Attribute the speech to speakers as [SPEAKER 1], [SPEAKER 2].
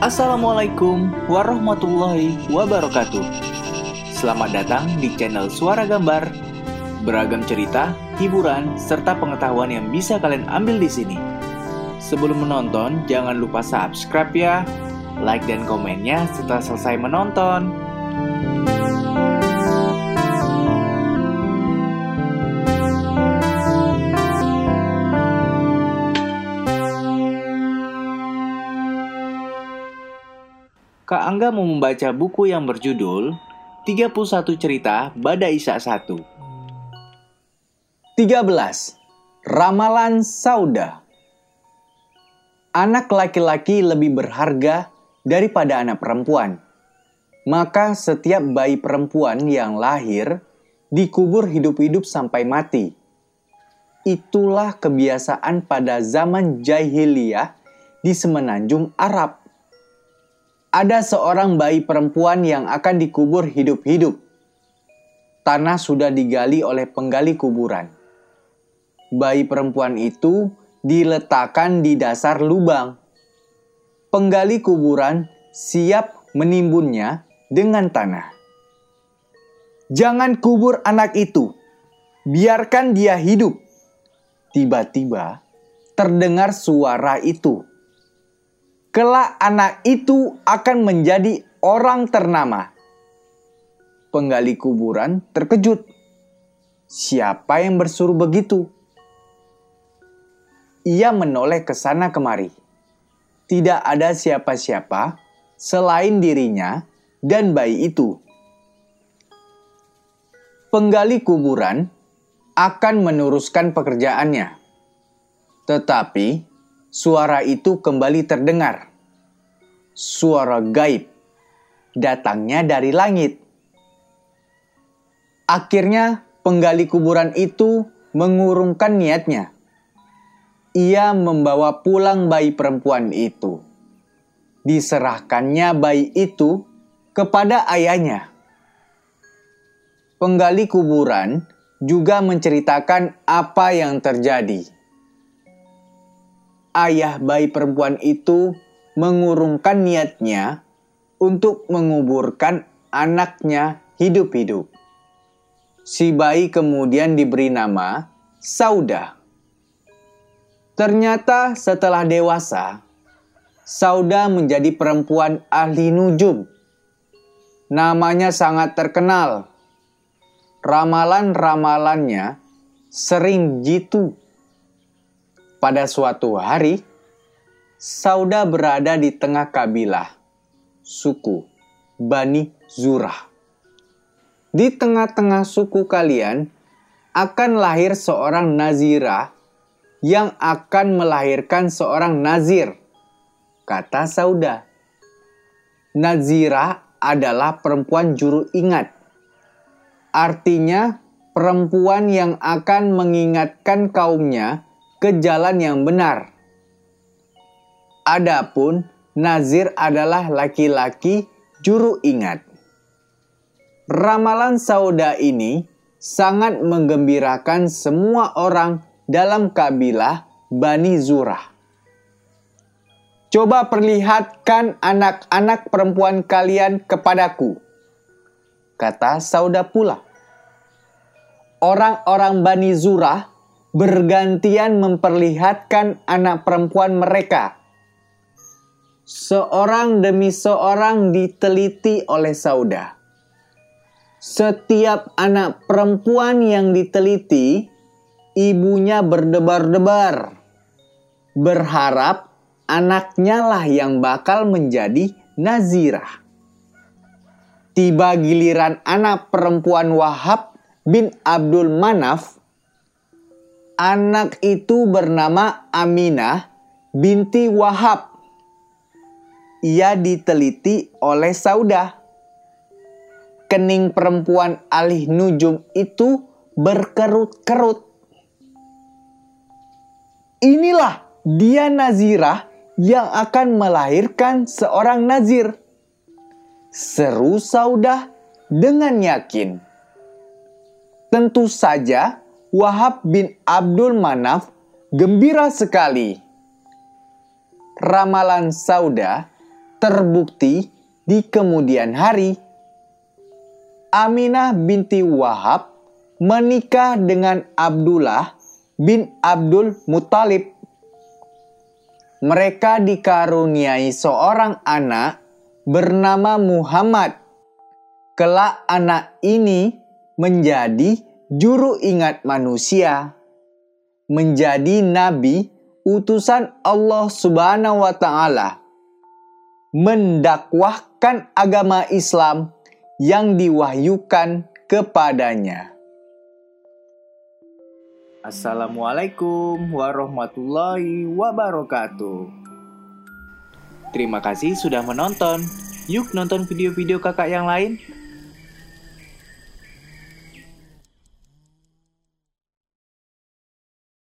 [SPEAKER 1] Assalamualaikum warahmatullahi wabarakatuh. Selamat datang di channel Suara Gambar. Beragam cerita, hiburan, serta pengetahuan yang bisa kalian ambil di sini. Sebelum menonton, jangan lupa subscribe ya, like dan komennya setelah selesai menonton. Kak Angga mau membaca buku yang berjudul 31 Cerita Bada Isa 1. 13. Ramalan Sauda Anak laki-laki lebih berharga daripada anak perempuan. Maka setiap bayi perempuan yang lahir dikubur hidup-hidup sampai mati. Itulah kebiasaan pada zaman jahiliyah di semenanjung Arab ada seorang bayi perempuan yang akan dikubur hidup-hidup. Tanah sudah digali oleh penggali kuburan. Bayi perempuan itu diletakkan di dasar lubang. Penggali kuburan siap menimbunnya dengan tanah. Jangan kubur anak itu, biarkan dia hidup. Tiba-tiba terdengar suara itu kelak anak itu akan menjadi orang ternama. Penggali kuburan terkejut. Siapa yang bersuruh begitu? Ia menoleh ke sana kemari. Tidak ada siapa-siapa selain dirinya dan bayi itu. Penggali kuburan akan meneruskan pekerjaannya. Tetapi suara itu kembali terdengar. Suara gaib datangnya dari langit. Akhirnya, penggali kuburan itu mengurungkan niatnya. Ia membawa pulang bayi perempuan itu. Diserahkannya bayi itu kepada ayahnya. Penggali kuburan juga menceritakan apa yang terjadi ayah bayi perempuan itu mengurungkan niatnya untuk menguburkan anaknya hidup-hidup. Si bayi kemudian diberi nama Sauda. Ternyata setelah dewasa, Sauda menjadi perempuan ahli nujum. Namanya sangat terkenal. Ramalan-ramalannya sering jitu pada suatu hari, Sauda berada di tengah kabilah, suku Bani Zurah. Di tengah-tengah suku kalian akan lahir seorang Nazirah yang akan melahirkan seorang Nazir, kata Sauda. Nazirah adalah perempuan juru ingat. Artinya, perempuan yang akan mengingatkan kaumnya ke jalan yang benar. Adapun Nazir adalah laki-laki juru ingat. Ramalan sauda ini sangat menggembirakan semua orang dalam kabilah Bani Zurah. Coba perlihatkan anak-anak perempuan kalian kepadaku. Kata Sauda pula. Orang-orang Bani Zurah bergantian memperlihatkan anak perempuan mereka. Seorang demi seorang diteliti oleh Sauda. Setiap anak perempuan yang diteliti, ibunya berdebar-debar, berharap anaknya lah yang bakal menjadi Nazirah. Tiba giliran anak perempuan Wahab bin Abdul Manaf anak itu bernama Aminah binti Wahab. Ia diteliti oleh Saudah. Kening perempuan alih nujum itu berkerut-kerut. Inilah dia Nazirah yang akan melahirkan seorang Nazir. Seru Saudah dengan yakin. Tentu saja Wahab bin Abdul Manaf gembira sekali. Ramalan Sauda
[SPEAKER 2] terbukti di kemudian hari Aminah binti Wahab menikah dengan Abdullah bin Abdul Muthalib. Mereka dikaruniai seorang anak bernama Muhammad. Kelak anak ini menjadi juru ingat manusia, menjadi nabi utusan Allah Subhanahu wa taala, mendakwahkan agama Islam yang diwahyukan kepadanya.
[SPEAKER 1] Assalamualaikum warahmatullahi wabarakatuh. Terima kasih sudah menonton. Yuk nonton video-video kakak yang lain.